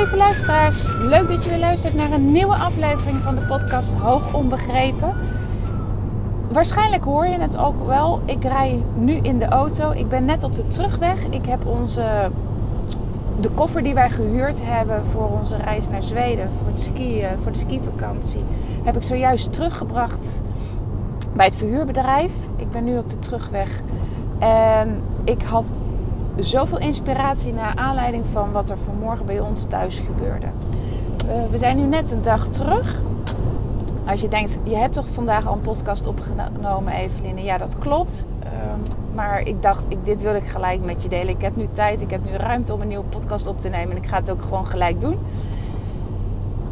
lieve luisteraars. Leuk dat je weer luistert naar een nieuwe aflevering van de podcast Hoog Onbegrepen. Waarschijnlijk hoor je het ook wel. Ik rij nu in de auto. Ik ben net op de terugweg. Ik heb onze, de koffer die wij gehuurd hebben voor onze reis naar Zweden, voor, het skiën, voor de skivakantie, heb ik zojuist teruggebracht bij het verhuurbedrijf. Ik ben nu op de terugweg. En ik had zoveel inspiratie naar aanleiding van wat er vanmorgen bij ons thuis gebeurde. we zijn nu net een dag terug. Als je denkt, je hebt toch vandaag al een podcast opgenomen, Eveline? Ja, dat klopt. Ehm, maar ik dacht, dit wil ik gelijk met je delen. Ik heb nu tijd, ik heb nu ruimte om een nieuwe podcast op te nemen. En ik ga het ook gewoon gelijk doen.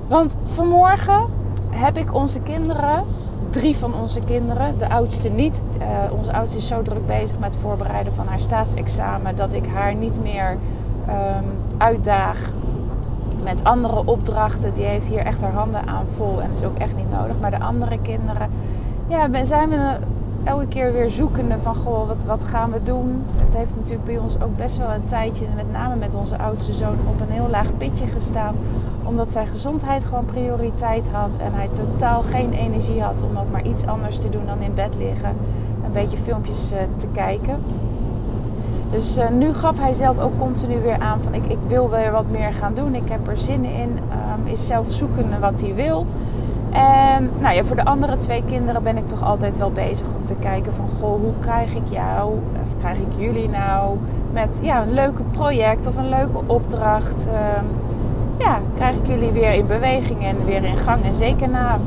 Want vanmorgen heb ik onze kinderen drie van onze kinderen. De oudste niet. Uh, onze oudste is zo druk bezig met het voorbereiden van haar staatsexamen dat ik haar niet meer um, uitdaag met andere opdrachten. Die heeft hier echt haar handen aan vol en is ook echt niet nodig. Maar de andere kinderen, ja, zijn we elke keer weer zoekende van goh, wat, wat gaan we doen? Het heeft natuurlijk bij ons ook best wel een tijdje, met name met onze oudste zoon, op een heel laag pitje gestaan. Omdat zijn gezondheid gewoon prioriteit had en hij totaal geen energie had om ook maar iets anders te doen dan in bed liggen. Een beetje filmpjes uh, te kijken. Dus uh, nu gaf hij zelf ook continu weer aan van ik, ik wil weer wat meer gaan doen. Ik heb er zin in. Um, is zelf zoekende wat hij wil. En nou ja, voor de andere twee kinderen ben ik toch altijd wel bezig om te kijken van... Goh, hoe krijg ik jou, of krijg ik jullie nou met ja, een leuke project of een leuke opdracht... Uh, ja, krijg ik jullie weer in beweging en weer in gang. En zeker na,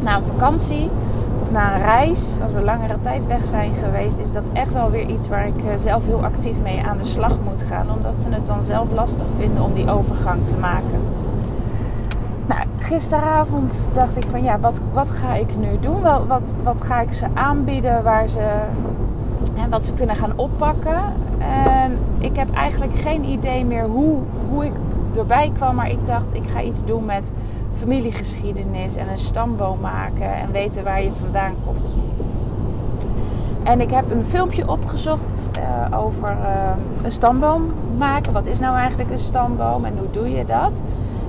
na een vakantie of na een reis, als we langere tijd weg zijn geweest... is dat echt wel weer iets waar ik eh, zelf heel actief mee aan de slag moet gaan. Omdat ze het dan zelf lastig vinden om die overgang te maken gisteravond dacht ik van ja, wat, wat ga ik nu doen? Wat, wat, wat ga ik ze aanbieden waar ze, en wat ze kunnen gaan oppakken? En ik heb eigenlijk geen idee meer hoe, hoe ik erbij kwam. Maar ik dacht, ik ga iets doen met familiegeschiedenis en een stamboom maken en weten waar je vandaan komt. En ik heb een filmpje opgezocht uh, over uh, een stamboom maken. Wat is nou eigenlijk een stamboom en hoe doe je dat?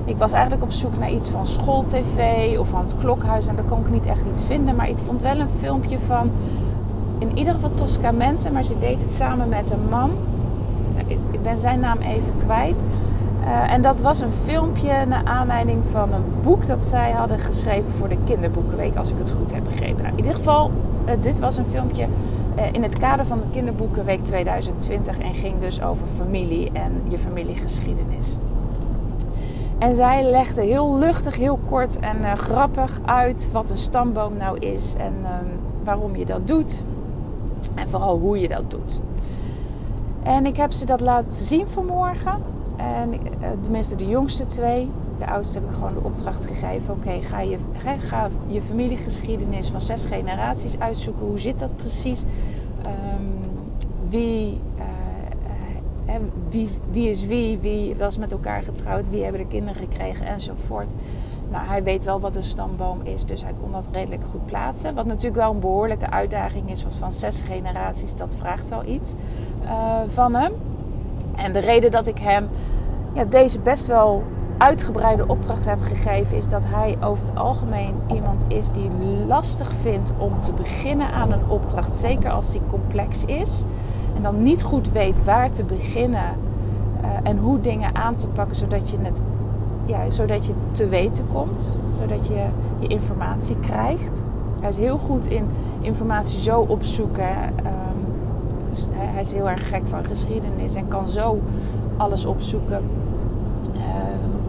Ik was eigenlijk op zoek naar iets van schooltv of van het klokhuis. En daar kon ik niet echt iets vinden. Maar ik vond wel een filmpje van in ieder geval Toscamente. Maar ze deed het samen met een man. Ik ben zijn naam even kwijt. Uh, en dat was een filmpje naar aanleiding van een boek dat zij hadden geschreven voor de Kinderboekenweek, als ik het goed heb begrepen. Nou, in ieder geval, uh, dit was een filmpje uh, in het kader van de Kinderboekenweek 2020 en ging dus over familie en je familiegeschiedenis. En zij legde heel luchtig, heel kort en grappig uit wat een stamboom nou is en um, waarom je dat doet. En vooral hoe je dat doet. En ik heb ze dat laten zien vanmorgen. En uh, tenminste de jongste twee. De oudste heb ik gewoon de opdracht gegeven. Oké, ga, je, ga je familiegeschiedenis van zes generaties uitzoeken. Hoe zit dat precies? Um, wie wie, wie is wie, wie was met elkaar getrouwd, wie hebben de kinderen gekregen enzovoort. Nou, hij weet wel wat een stamboom is, dus hij kon dat redelijk goed plaatsen. Wat natuurlijk wel een behoorlijke uitdaging is, want van zes generaties, dat vraagt wel iets van hem. En de reden dat ik hem ja, deze best wel uitgebreide opdracht heb gegeven, is dat hij over het algemeen iemand is die lastig vindt om te beginnen aan een opdracht, zeker als die complex is en dan niet goed weet waar te beginnen uh, en hoe dingen aan te pakken zodat je het ja, zodat je te weten komt, zodat je je informatie krijgt. Hij is heel goed in informatie zo opzoeken. Um, dus hij is heel erg gek van geschiedenis en kan zo alles opzoeken uh,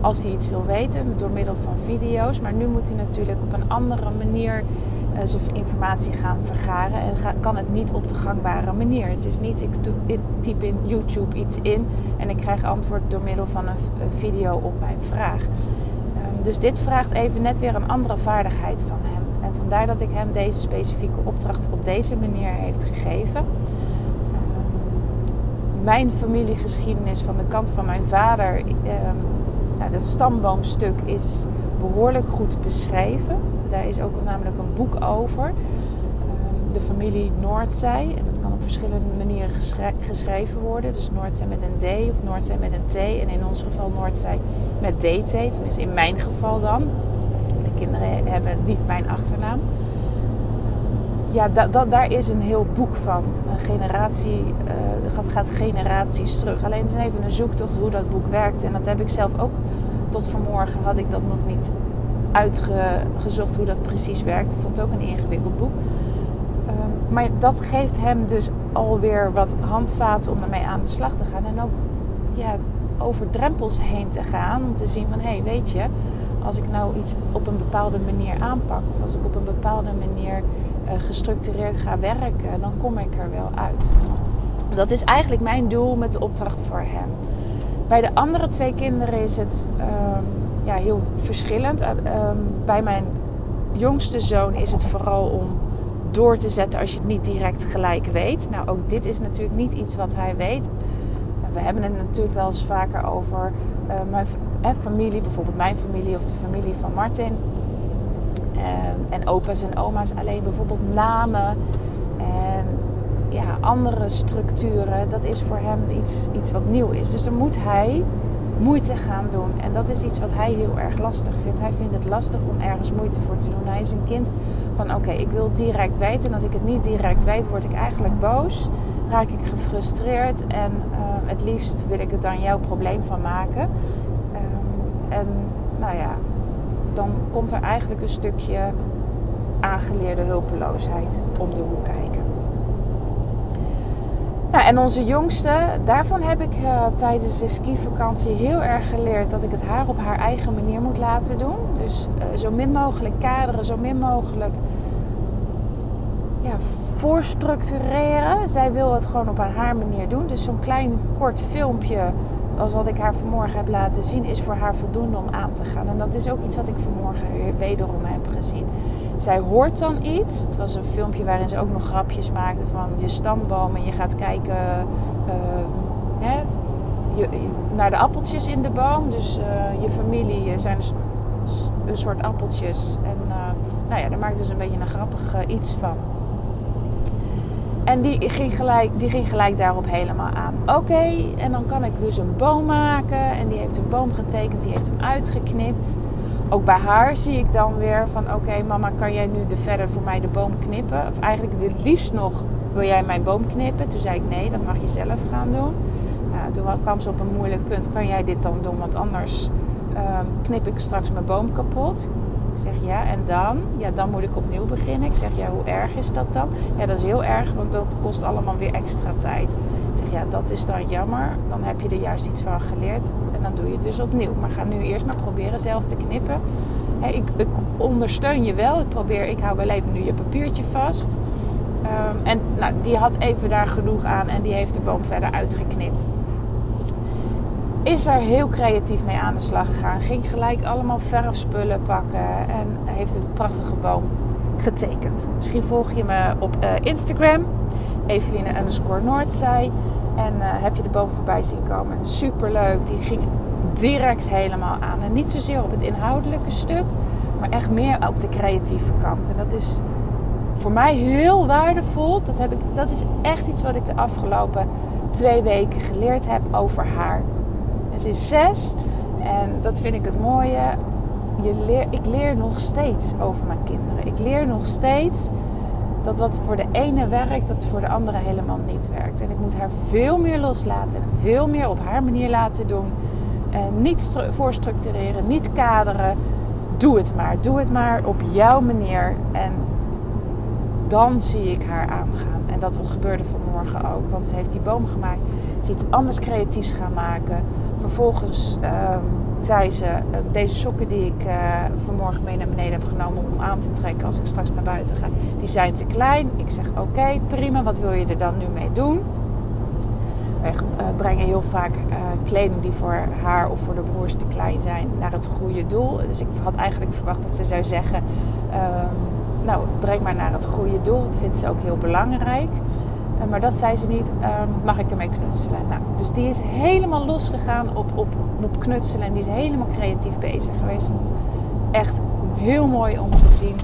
als hij iets wil weten door middel van video's. Maar nu moet hij natuurlijk op een andere manier uh, zijn informatie gaan vergaren. En kan het niet op de gangbare manier. Het is niet, ik, ik typ in YouTube iets in en ik krijg antwoord door middel van een, video op mijn vraag. Um, dus dit vraagt even net weer een andere vaardigheid van hem. En vandaar dat ik hem deze specifieke opdracht op deze manier heeft gegeven. Mijn familiegeschiedenis van de kant van mijn vader, um, nou, dat stamboomstuk is behoorlijk goed beschreven. Daar is ook namelijk een boek over. Ehm, de familie Noordzij. En dat kan op verschillende manieren geschreven worden. Dus Noordzij met een D of Noordzij met een T. En in ons geval Noordzij met DT. Tenminste in mijn geval dan. De kinderen hebben niet mijn achternaam. Ja, daar is een heel boek van. Een generatie, uh, dat gaat generaties terug. Alleen het is even een zoektocht hoe dat boek werkt. En dat heb ik zelf ook tot vanmorgen had ik dat nog niet uitgezocht hoe dat precies werkt. Ik vond het ook een ingewikkeld boek. Ehm, maar dat geeft hem dus alweer wat handvaten om ermee aan de slag te gaan. En ook ja, over drempels heen te gaan. Om te zien van, hé, hey, weet je, als ik nou iets op een bepaalde manier aanpak... of als ik op een bepaalde manier uh, gestructureerd ga werken... dan kom ik er wel uit. Dat is eigenlijk mijn doel met de opdracht voor hem. Bij de andere twee kinderen is het... Ehm, ja, heel verschillend. Uh, bij mijn jongste zoon is het vooral om door te zetten als je het niet direct gelijk weet. Nou, ook dit is natuurlijk niet iets wat hij weet. We hebben het natuurlijk wel eens vaker over uh, mijn eh, familie, bijvoorbeeld mijn familie of de familie van Martin. en opa's en oma's, alleen bijvoorbeeld namen andere structuren. Dat is voor hem iets, iets wat nieuw is. Dus dan moet hij moeite gaan doen. En dat is iets wat hij heel erg lastig vindt. Hij vindt het lastig om ergens moeite voor te doen. Hij is een kind van oké, ik wil direct weten. En als ik het niet direct weet, word ik eigenlijk boos. Raak ik gefrustreerd. En uh, het liefst wil ik het dan jouw probleem van maken. Um, en nou ja, dan komt er eigenlijk een stukje aangeleerde hulpeloosheid om de hoek kijken. Nou, en onze jongste, daarvan heb ik uh, tijdens de skivakantie heel erg geleerd dat ik het haar op haar eigen manier moet laten doen. Dus uh, zo min mogelijk kaderen, zo min mogelijk ja, voorstructureren. Zij wil het gewoon op haar manier doen. Dus zo'n klein kort filmpje als wat ik haar vanmorgen heb laten zien, is voor haar voldoende om aan te gaan. En dat is ook iets wat ik vanmorgen wederom heb gezien. Zij hoort dan iets. Het was een filmpje waarin ze ook nog grapjes maakte van je stamboom. En je gaat kijken uh, hè, naar de appeltjes in de boom. Dus uh, je familie zijn een soort appeltjes. En uh, nou ja, daar maakte ze een beetje een grappig iets van. En die ging gelijk, die ging gelijk daarop helemaal aan. Oké, en dan kan ik dus een boom maken. En die heeft een boom getekend, die heeft hem uitgeknipt. Ook bij haar zie ik dan weer van... Oké, mama, kan jij nu de verder voor mij de boom knippen? Of eigenlijk het liefst nog, wil jij mijn boom knippen? Toen zei ik, nee, dat mag je zelf gaan doen. Nou, toen kwam ze op een moeilijk punt. Kan jij dit dan doen? Want anders ehm, knip ik straks mijn boom kapot. Ik zeg ja, en dan? Ja, dan moet ik opnieuw beginnen. Ik zeg ja, hoe erg is dat dan? Ja, dat is heel erg, want dat kost allemaal weer extra tijd. Ik zeg ja, dat is dan jammer. Dan heb je er juist iets van geleerd dan doe je het dus opnieuw. Maar ga nu eerst maar proberen zelf te knippen. ik, ondersteun je wel. Ik probeer, ik hou wel even nu je papiertje vast. Ehm, en nou, die had even daar genoeg aan en die heeft de boom verder uitgeknipt is daar heel creatief mee aan de slag gegaan. Ging gelijk allemaal verfspullen pakken en heeft een prachtige boom getekend. Misschien volg je me op uh, Instagram, Eveline underscore Noordzij. En uh, heb je de boom voorbij zien komen. Super leuk. Die ging direct helemaal aan. En niet zozeer op het inhoudelijke stuk, maar echt meer op de creatieve kant. En dat is voor mij heel waardevol. Dat, heb ik, dat is echt iets wat ik de afgelopen twee weken geleerd heb over haar. Ze is zes en dat vind ik het mooie. Je leer, ik leer nog steeds over mijn kinderen. Ik leer nog steeds dat wat voor de ene werkt, dat voor de andere helemaal niet werkt. En ik moet haar veel meer loslaten en veel meer op haar manier laten doen. En niet voorstructureren, niet kaderen. Doe het maar. Doe het maar op jouw manier. En dan zie ik haar aangaan. En dat gebeurde vanmorgen ook. Want ze heeft die boom gemaakt. Ze iets anders creatiefs gaan maken. Vervolgens um, zei ze: uh, Deze sokken die ik uh, vanmorgen mee naar beneden heb genomen om aan te trekken als ik straks naar buiten ga, die zijn te klein. Ik zeg: Oké, prima, wat wil je er dan nu mee doen? Wij uh, brengen heel vaak kleding die voor haar of voor de broers te klein zijn naar het goede doel. Dus ik had eigenlijk verwacht dat ze zou zeggen: ehm, Nou, breng maar naar het goede doel. Dat vindt ze ook heel belangrijk. Eh, maar dat zei ze niet. Ehm, mag ik ermee knutselen? Nou, dus die is helemaal losgegaan op, op, op knutselen. En die is helemaal creatief bezig geweest. Het echt heel mooi om te zien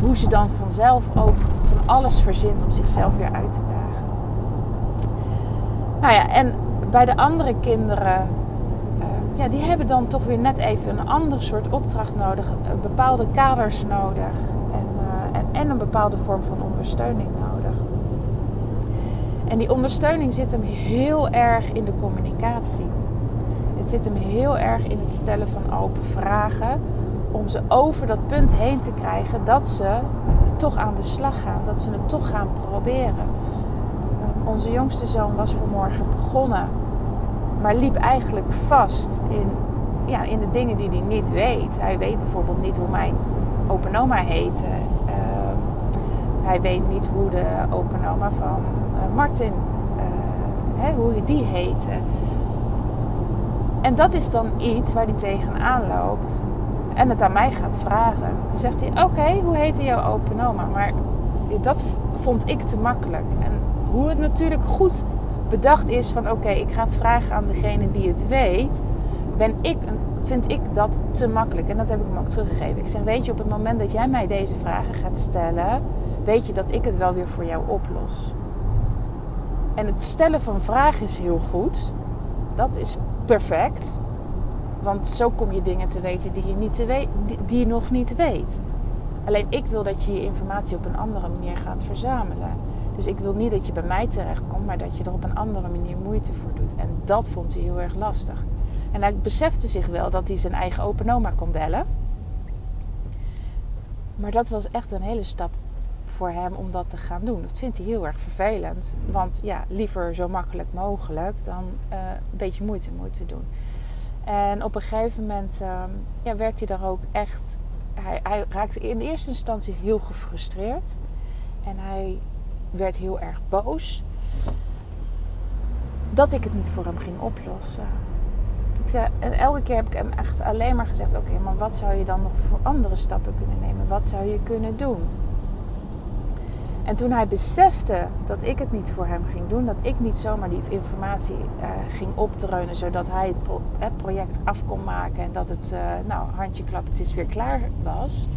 hoe ze dan vanzelf ook van alles verzint om zichzelf weer uit te dagen. Nou ja, en bij de andere kinderen, uh, ja, die hebben dan toch weer net even een ander soort opdracht nodig, bepaalde kaders nodig en, uh, en, en een bepaalde vorm van ondersteuning nodig. En die ondersteuning zit hem heel erg in de communicatie. Het zit hem heel erg in het stellen van open vragen. Om ze over dat punt heen te krijgen dat ze toch aan de slag gaan. Dat ze het toch gaan proberen. Ehm, onze jongste zoon was vanmorgen begonnen. Maar liep eigenlijk vast in, ja, in de dingen die hij niet weet. Hij weet bijvoorbeeld niet hoe mijn open oma heette. Ehm, hij weet niet hoe de open oma van Martin, uh, hè, hoe die heette. En dat is dan iets waar hij tegenaan loopt en het aan mij gaat vragen. Dan zegt hij: Oké, hoe heette jouw open oma? Maar dat vond ik te makkelijk. En hoe het natuurlijk goed bedacht is: van oké, ik ga het vragen aan degene die het weet, ben ik, vind ik dat te makkelijk. En dat heb ik hem ook teruggegeven. Ik zeg: Weet je, op het moment dat jij mij deze vragen gaat stellen, weet je dat ik het wel weer voor jou oplos. En het stellen van vragen is heel goed. Dat is perfect. Want zo kom je dingen te weten die je, niet te we die, je nog niet weet. Alleen ik wil dat je je informatie op een andere manier gaat verzamelen. Dus ik wil niet dat je bij mij terechtkomt, maar dat je er op een andere manier moeite voor doet. En dat vond hij heel erg lastig. En hij besefte zich wel dat hij zijn eigen open oma kon bellen. Maar dat was echt een hele stap voor hem om dat te gaan doen. Dat vindt hij heel erg vervelend. Want ja, liever zo makkelijk mogelijk dan uh, een beetje moeite moeten doen. En op een gegeven moment uh, ja, werd hij daar ook echt. Hij, hij, raakte in eerste instantie heel gefrustreerd. En hij werd heel erg boos. Dat ik het niet voor hem ging oplossen. Ik zei, en elke keer heb ik hem echt alleen maar gezegd: Oké, maar wat zou je dan nog voor andere stappen kunnen nemen? Wat zou je kunnen doen? En toen hij besefte dat ik het niet voor hem ging doen, dat ik niet zomaar die informatie uh, ging opdreunen zodat hij het, pro het, project af kon maken en dat het, uh, nou, handje klap, het is weer klaar was,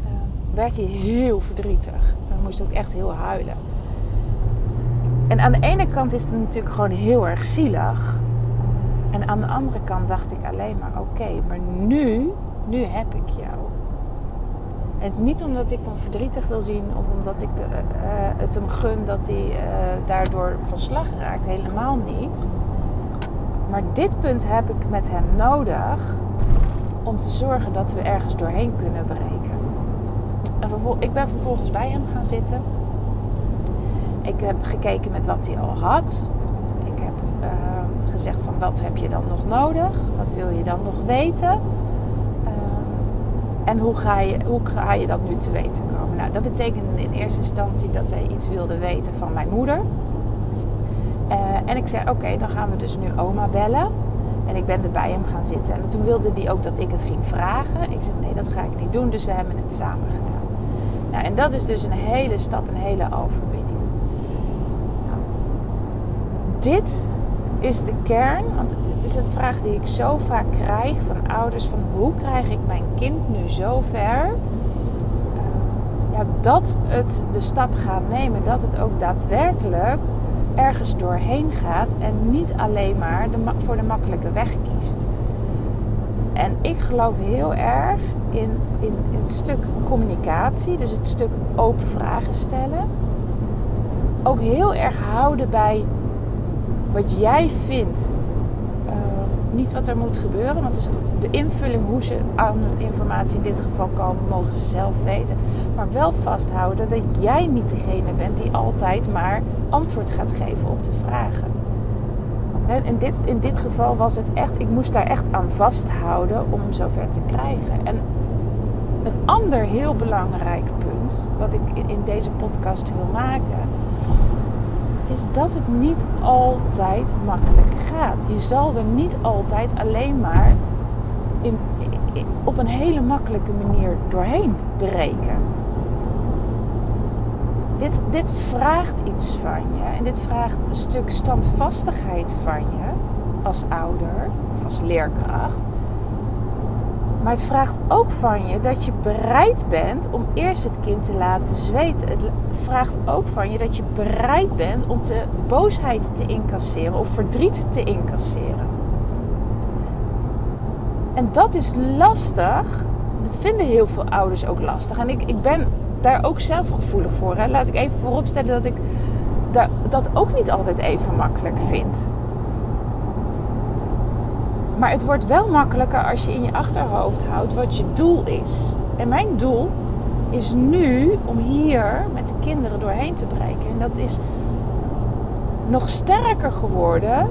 uh, werd hij heel verdrietig. Hij moest ook echt heel huilen. En aan de ene kant is het natuurlijk gewoon heel erg zielig. En aan de andere kant dacht ik alleen maar: oké, maar nu, nu heb ik jou. Niet omdat ik dan verdrietig wil zien of omdat ik uh, het hem gun dat hij uh, daardoor van slag raakt. Helemaal niet. Maar dit punt heb ik met hem nodig om te zorgen dat we ergens doorheen kunnen breken. En ik ben vervolgens bij hem gaan zitten. Ik heb gekeken met wat hij al had. Ik heb uh, gezegd van wat heb je dan nog nodig? Wat wil je dan nog weten? En hoe ga, je, hoe ga je dat nu te weten komen? Nou, dat betekende in eerste instantie dat hij iets wilde weten van mijn moeder. Uh, en ik zei: Oké, dan gaan we dus nu oma bellen. En ik ben er bij hem gaan zitten. En toen wilde hij ook dat ik het ging vragen. Ik zei: Nee, dat ga ik niet doen. Dus we hebben het samen gedaan. Nou, en dat is dus een hele stap, een hele overwinning. Nou, dit is de kern. Want het is een vraag die ik zo vaak krijg van ouders: van hoe krijg ik mijn kind nu zo ver uh, ja, dat het de stap gaat nemen, dat het ook daadwerkelijk ergens doorheen gaat en niet alleen maar de, voor de makkelijke weg kiest. En ik geloof heel erg in, in, in het stuk communicatie, dus het stuk open vragen stellen. Ook heel erg houden bij wat jij vindt niet wat er moet gebeuren. Want de invulling hoe ze aan informatie in dit geval komen, mogen ze zelf weten. Maar wel vasthouden dat jij niet degene bent die altijd maar antwoord gaat geven op de vragen. In dit, in dit geval was het echt, ik moest daar echt aan vasthouden om hem zover te krijgen. En een ander heel belangrijk punt, wat ik in deze podcast wil maken, is dat het niet altijd makkelijk gaat. Je zal er niet altijd alleen maar in, op een hele makkelijke manier doorheen breken. Dit, dit vraagt iets van je en dit vraagt een stuk standvastigheid van je als ouder of als leerkracht. Maar het vraagt ook van je dat je bereid bent om eerst het kind te laten zweten. Het vraagt ook van je dat je bereid bent om de boosheid te incasseren of verdriet te incasseren. En dat is lastig. Dat vinden heel veel ouders ook lastig. En ik, ik ben daar ook zelf gevoelig voor. Hè. Laat ik even vooropstellen dat ik dat ook niet altijd even makkelijk vind. Maar het wordt wel makkelijker als je in je achterhoofd houdt wat je doel is. En mijn doel is nu om hier met de kinderen doorheen te breken. En dat is nog sterker geworden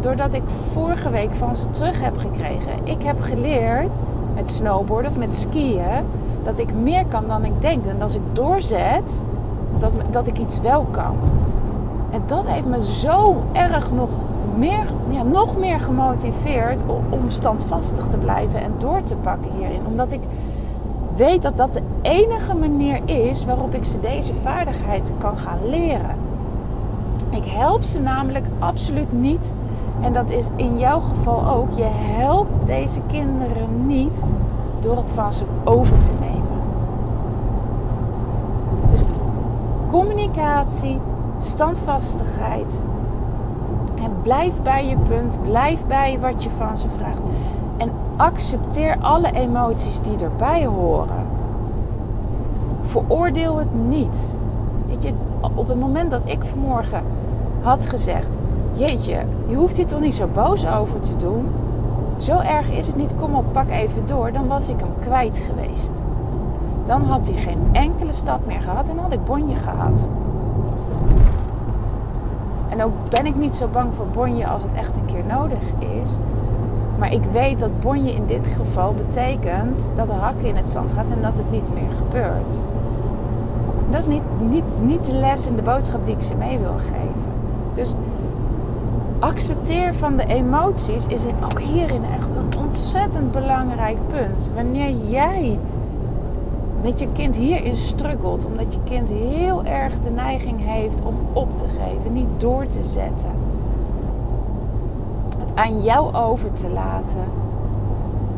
doordat ik vorige week van ze terug heb gekregen. Ik heb geleerd met snowboarden of met skiën dat ik meer kan dan ik denk. En als ik doorzet, dat, dat ik iets wel kan. En dat heeft me zo erg nog meer, ja, nog meer gemotiveerd om standvastig te blijven en door te pakken hierin. Omdat ik weet dat dat de enige manier is waarop ik ze deze vaardigheid kan gaan leren. Ik help ze namelijk absoluut niet. En dat is in jouw geval ook. Je helpt deze kinderen niet door het van ze over te nemen. Dus communicatie, standvastigheid. En blijf bij je punt, blijf bij wat je van ze vraagt. En accepteer alle emoties die erbij horen. Veroordeel het niet. Weet je, op het moment dat ik vanmorgen had gezegd: Jeetje, je hoeft hier toch niet zo boos over te doen. Zo erg is het niet, kom op, pak even door. Dan was ik hem kwijt geweest. Dan had hij geen enkele stap meer gehad en had ik bonje gehad. En ook ben ik niet zo bang voor bonje als het echt een keer nodig is. Maar ik weet dat bonje in dit geval betekent dat de hakken in het zand gaat en dat het niet meer gebeurt. Dat is niet, niet, niet de les en de boodschap die ik ze mee wil geven. Dus accepteer van de emoties is ook hierin echt een ontzettend belangrijk punt. Wanneer jij met je kind hierin struggelt. Omdat je kind heel erg de neiging heeft om op te geven, niet door te zetten. Het aan jou over te laten.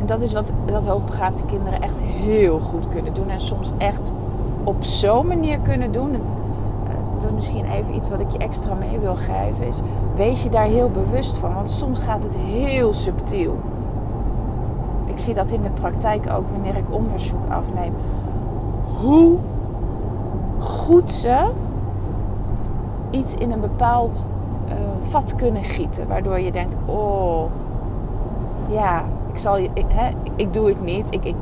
En dat is wat dat hoogbegaafde kinderen echt heel goed kunnen doen. En soms echt op zo'n manier kunnen doen. Eh, dat is misschien even iets wat ik je extra mee wil geven. Is wees je daar heel bewust van. Want soms gaat het heel subtiel. Ik zie dat in de praktijk ook wanneer ik onderzoek afneem hoe goed ze iets in een bepaald uh, vat kunnen gieten. Waardoor je denkt, oh, ja, ik, zal, ik, hè, ik doe het niet. Ik, ik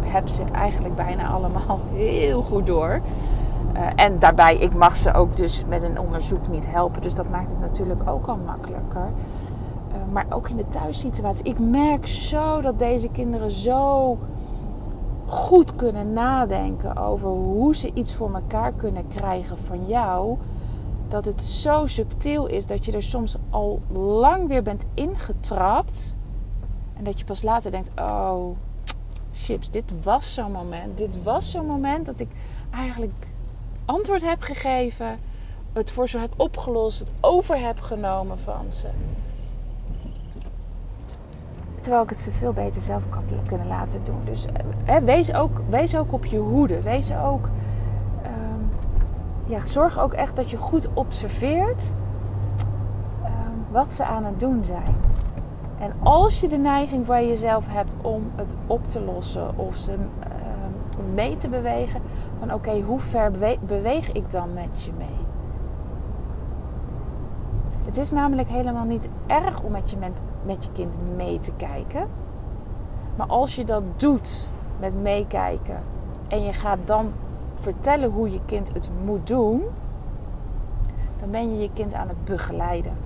heb ze eigenlijk bijna allemaal heel goed door. Uh, en daarbij, ik mag ze ook dus met een onderzoek niet helpen. Dus dat maakt het natuurlijk ook al makkelijker. Uh, maar ook in de thuissituatie. Ik merk zo dat deze kinderen zo goed kunnen nadenken over hoe ze iets voor elkaar kunnen krijgen van jou. Dat het zo subtiel is dat je er soms al lang weer bent ingetrapt. En dat je pas later denkt: oh, chips, dit was zo'n moment. Dit was zo'n moment dat ik eigenlijk antwoord heb gegeven. Het voor ze heb opgelost. Het over heb genomen van ze. Terwijl ik het ze veel beter zelf kan kunnen laten doen. Dus eh, wees, ook, wees ook op je hoede. Wees ook. Ehm, ja, zorg ook echt dat je goed observeert ehm, wat ze aan het doen zijn. En als je de neiging bij jezelf hebt om het op te lossen of ze ehm, mee te bewegen, van oké, hoe ver beweeg ik dan met je mee? Het is namelijk helemaal niet erg om met je, met, je kind mee te kijken. Maar als je dat doet met meekijken en je gaat dan vertellen hoe je kind het moet doen, dan ben je je kind aan het begeleiden.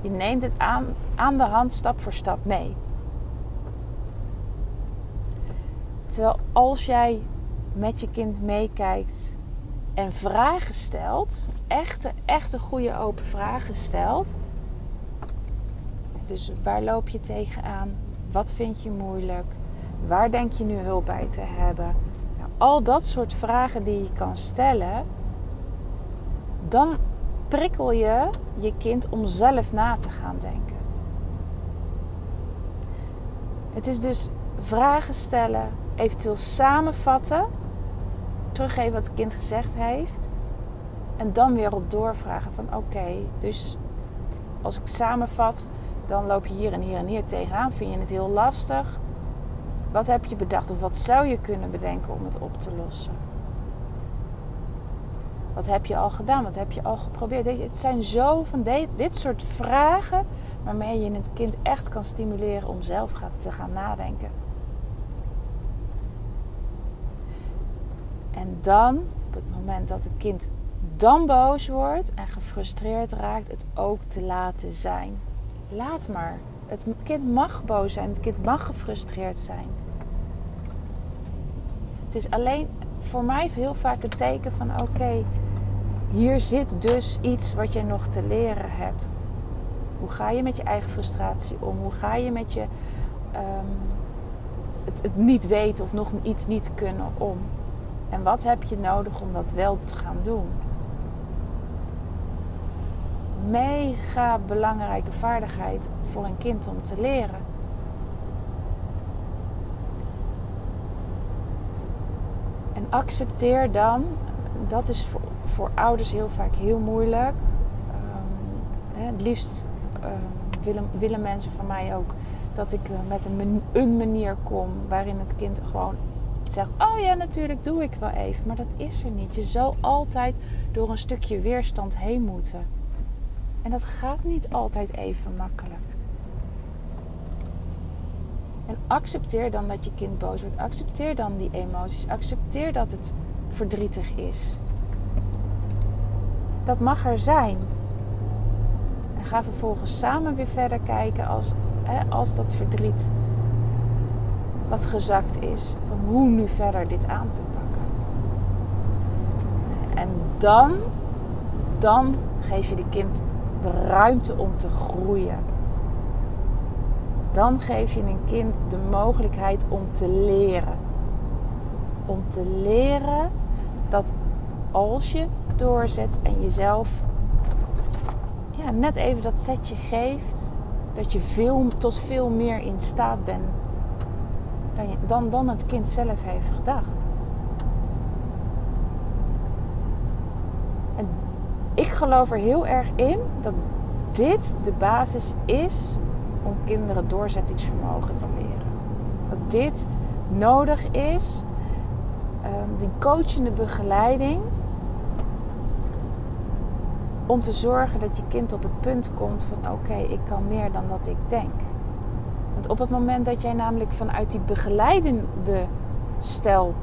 Je neemt het aan, aan de hand stap voor stap mee. Terwijl als jij met je kind meekijkt en vragen stelt, echte, echte goede open vragen stelt. Dus waar loop je tegenaan? Wat vind je moeilijk? Waar denk je nu hulp bij te hebben? Nou, al dat soort vragen die je kan stellen, dan prikkel je je kind om zelf na te gaan denken. Het is dus vragen stellen, eventueel samenvatten, teruggeven wat het kind gezegd heeft. En dan weer op doorvragen van oké, dus als ik samenvat, dan loop je hier en hier en hier tegenaan. Vind je het heel lastig? Wat heb je bedacht of wat zou je kunnen bedenken om het op te lossen? Wat heb je al gedaan? Wat heb je al geprobeerd? Het zijn zo van dit, dit soort vragen waarmee je het kind echt kan stimuleren om zelf te gaan nadenken. En dan, op het moment dat het kind dan boos wordt en gefrustreerd raakt, het ook te laten zijn. Laat maar. Het kind mag boos zijn, het kind mag gefrustreerd zijn. Het is alleen voor mij heel vaak een teken van oké, hier zit dus iets wat je nog te leren hebt. Hoe ga je met je eigen frustratie om? Hoe ga je met je het, het niet weten of nog iets niet kunnen om? En wat heb je nodig om dat wel te gaan doen? Mega belangrijke vaardigheid voor een kind om te leren. En accepteer dan, dat is voor, voor ouders heel vaak heel moeilijk. Um, het liefst um, willen, willen mensen van mij ook dat ik uh, met een, een manier kom waarin het kind gewoon zegt: Oh ja, natuurlijk doe ik wel even. Maar dat is er niet. Je zal altijd door een stukje weerstand heen moeten. En dat gaat niet altijd even makkelijk. En accepteer dan dat je kind boos wordt. Accepteer dan die emoties. Accepteer dat het verdrietig is. Dat mag er zijn. En ga vervolgens samen weer verder kijken als, hè, als dat verdriet wat gezakt is. Van hoe nu verder dit aan te pakken. En dan, dan geef je de kind de ruimte om te groeien. Dan geef je een kind de mogelijkheid om te leren. Om te leren dat als je doorzet en jezelf ja, net even dat setje geeft, dat je veel, tot veel meer in staat bent dan, dan, het kind zelf heeft gedacht. En ik geloof er heel erg in dat dit de basis is om kinderen doorzettingsvermogen te leren. Dat dit nodig is, um, die coachende begeleiding, om te zorgen dat je kind op het punt komt van oké, ik kan meer dan dat ik denk. Op het moment dat jij namelijk vanuit die begeleidende stijl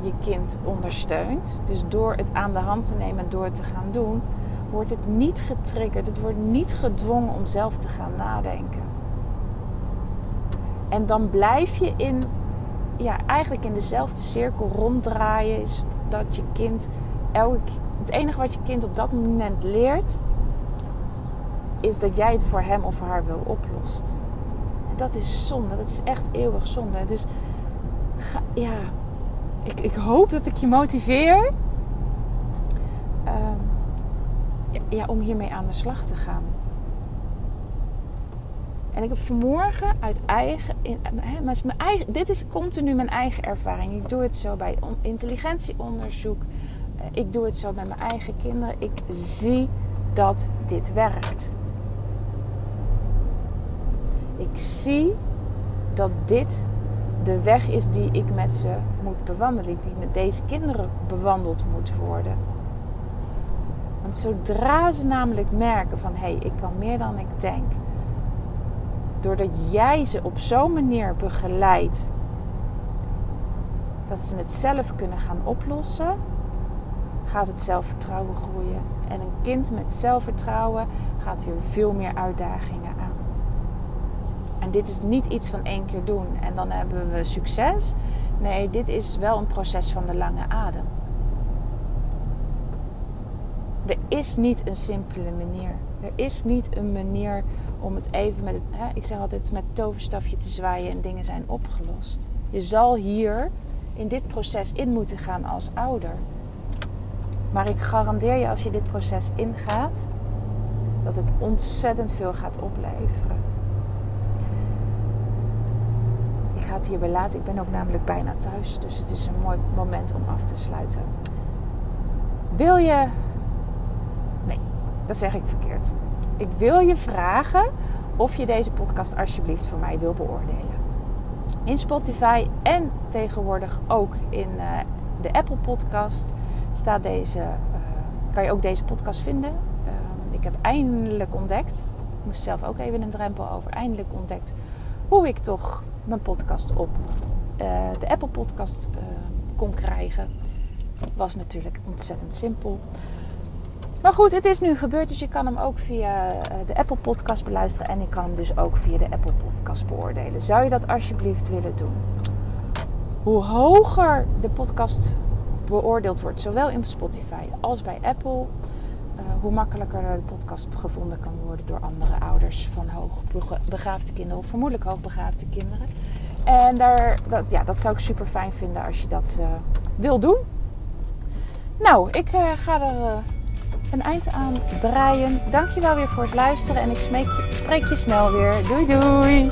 je kind ondersteunt, dus door het aan de hand te nemen en door te gaan doen, wordt het niet getriggerd, het wordt niet gedwongen om zelf te gaan nadenken. En dan blijf je in, ja, eigenlijk in dezelfde cirkel ronddraaien. Is dat je kind elk, het enige wat je kind op dat moment leert, is dat jij het voor hem of haar wil oplost. Dat is zonde, dat is echt eeuwig zonde. Dus ja, ik, ik hoop dat ik je motiveer um, ja, om hiermee aan de slag te gaan. En ik heb vanmorgen uit eigen, in, hè, mijn eigen. Dit is continu mijn eigen ervaring. Ik doe het zo bij intelligentieonderzoek. Eh, ik doe het zo met mijn eigen kinderen. Ik zie dat dit werkt. Ik zie dat dit de weg is die ik met ze moet bewandelen. Die met deze kinderen bewandeld moet worden. Want zodra ze namelijk merken van hé, hey, ik kan meer dan ik denk doordat jij ze op zo'n manier begeleidt dat ze het zelf kunnen gaan oplossen, gaat het zelfvertrouwen groeien. En een kind met zelfvertrouwen gaat weer veel meer uitdagingen. En dit is niet iets van één keer doen en dan hebben we succes. Nee, dit is wel een proces van de lange adem. Er is niet een simpele manier. Er is niet een manier om het even met het, hè, ik zeg altijd, met toverstafje te zwaaien en dingen zijn opgelost. Je zal hier in dit proces in moeten gaan als ouder. Maar ik garandeer je als je dit proces ingaat, dat het ontzettend veel gaat opleveren. ga het hierbij laten. Ik ben ook namelijk bijna thuis. Dus het is een mooi moment om af te sluiten. Wil je. Nee, dat zeg ik verkeerd. Ik wil je vragen of je deze podcast alsjeblieft voor mij wil beoordelen. In Spotify en tegenwoordig ook in uh, de Apple Podcast staat deze, uh, kan je ook deze podcast vinden. Uh, ik heb eindelijk ontdekt, ik moest zelf ook even een drempel over, eindelijk ontdekt hoe ik toch mijn podcast op de Apple Podcast kon krijgen. Was natuurlijk ontzettend simpel. Maar goed, het is nu gebeurd, dus je kan hem ook via de Apple Podcast beluisteren. En ik kan hem dus ook via de Apple Podcast beoordelen. Zou je dat alsjeblieft willen doen? Hoe hoger de podcast beoordeeld wordt, zowel in Spotify als bij Apple, uh, hoe makkelijker de podcast gevonden kan worden door andere ouders van hoogbegaafde kinderen of vermoedelijk hoogbegaafde kinderen. En daar, dat, ja, dat zou ik super fijn vinden als je dat uh, wil doen. Nou, ik uh, ga er een eind aan breien. Dankjewel weer voor het luisteren en ik spreek je snel weer. Doei doei!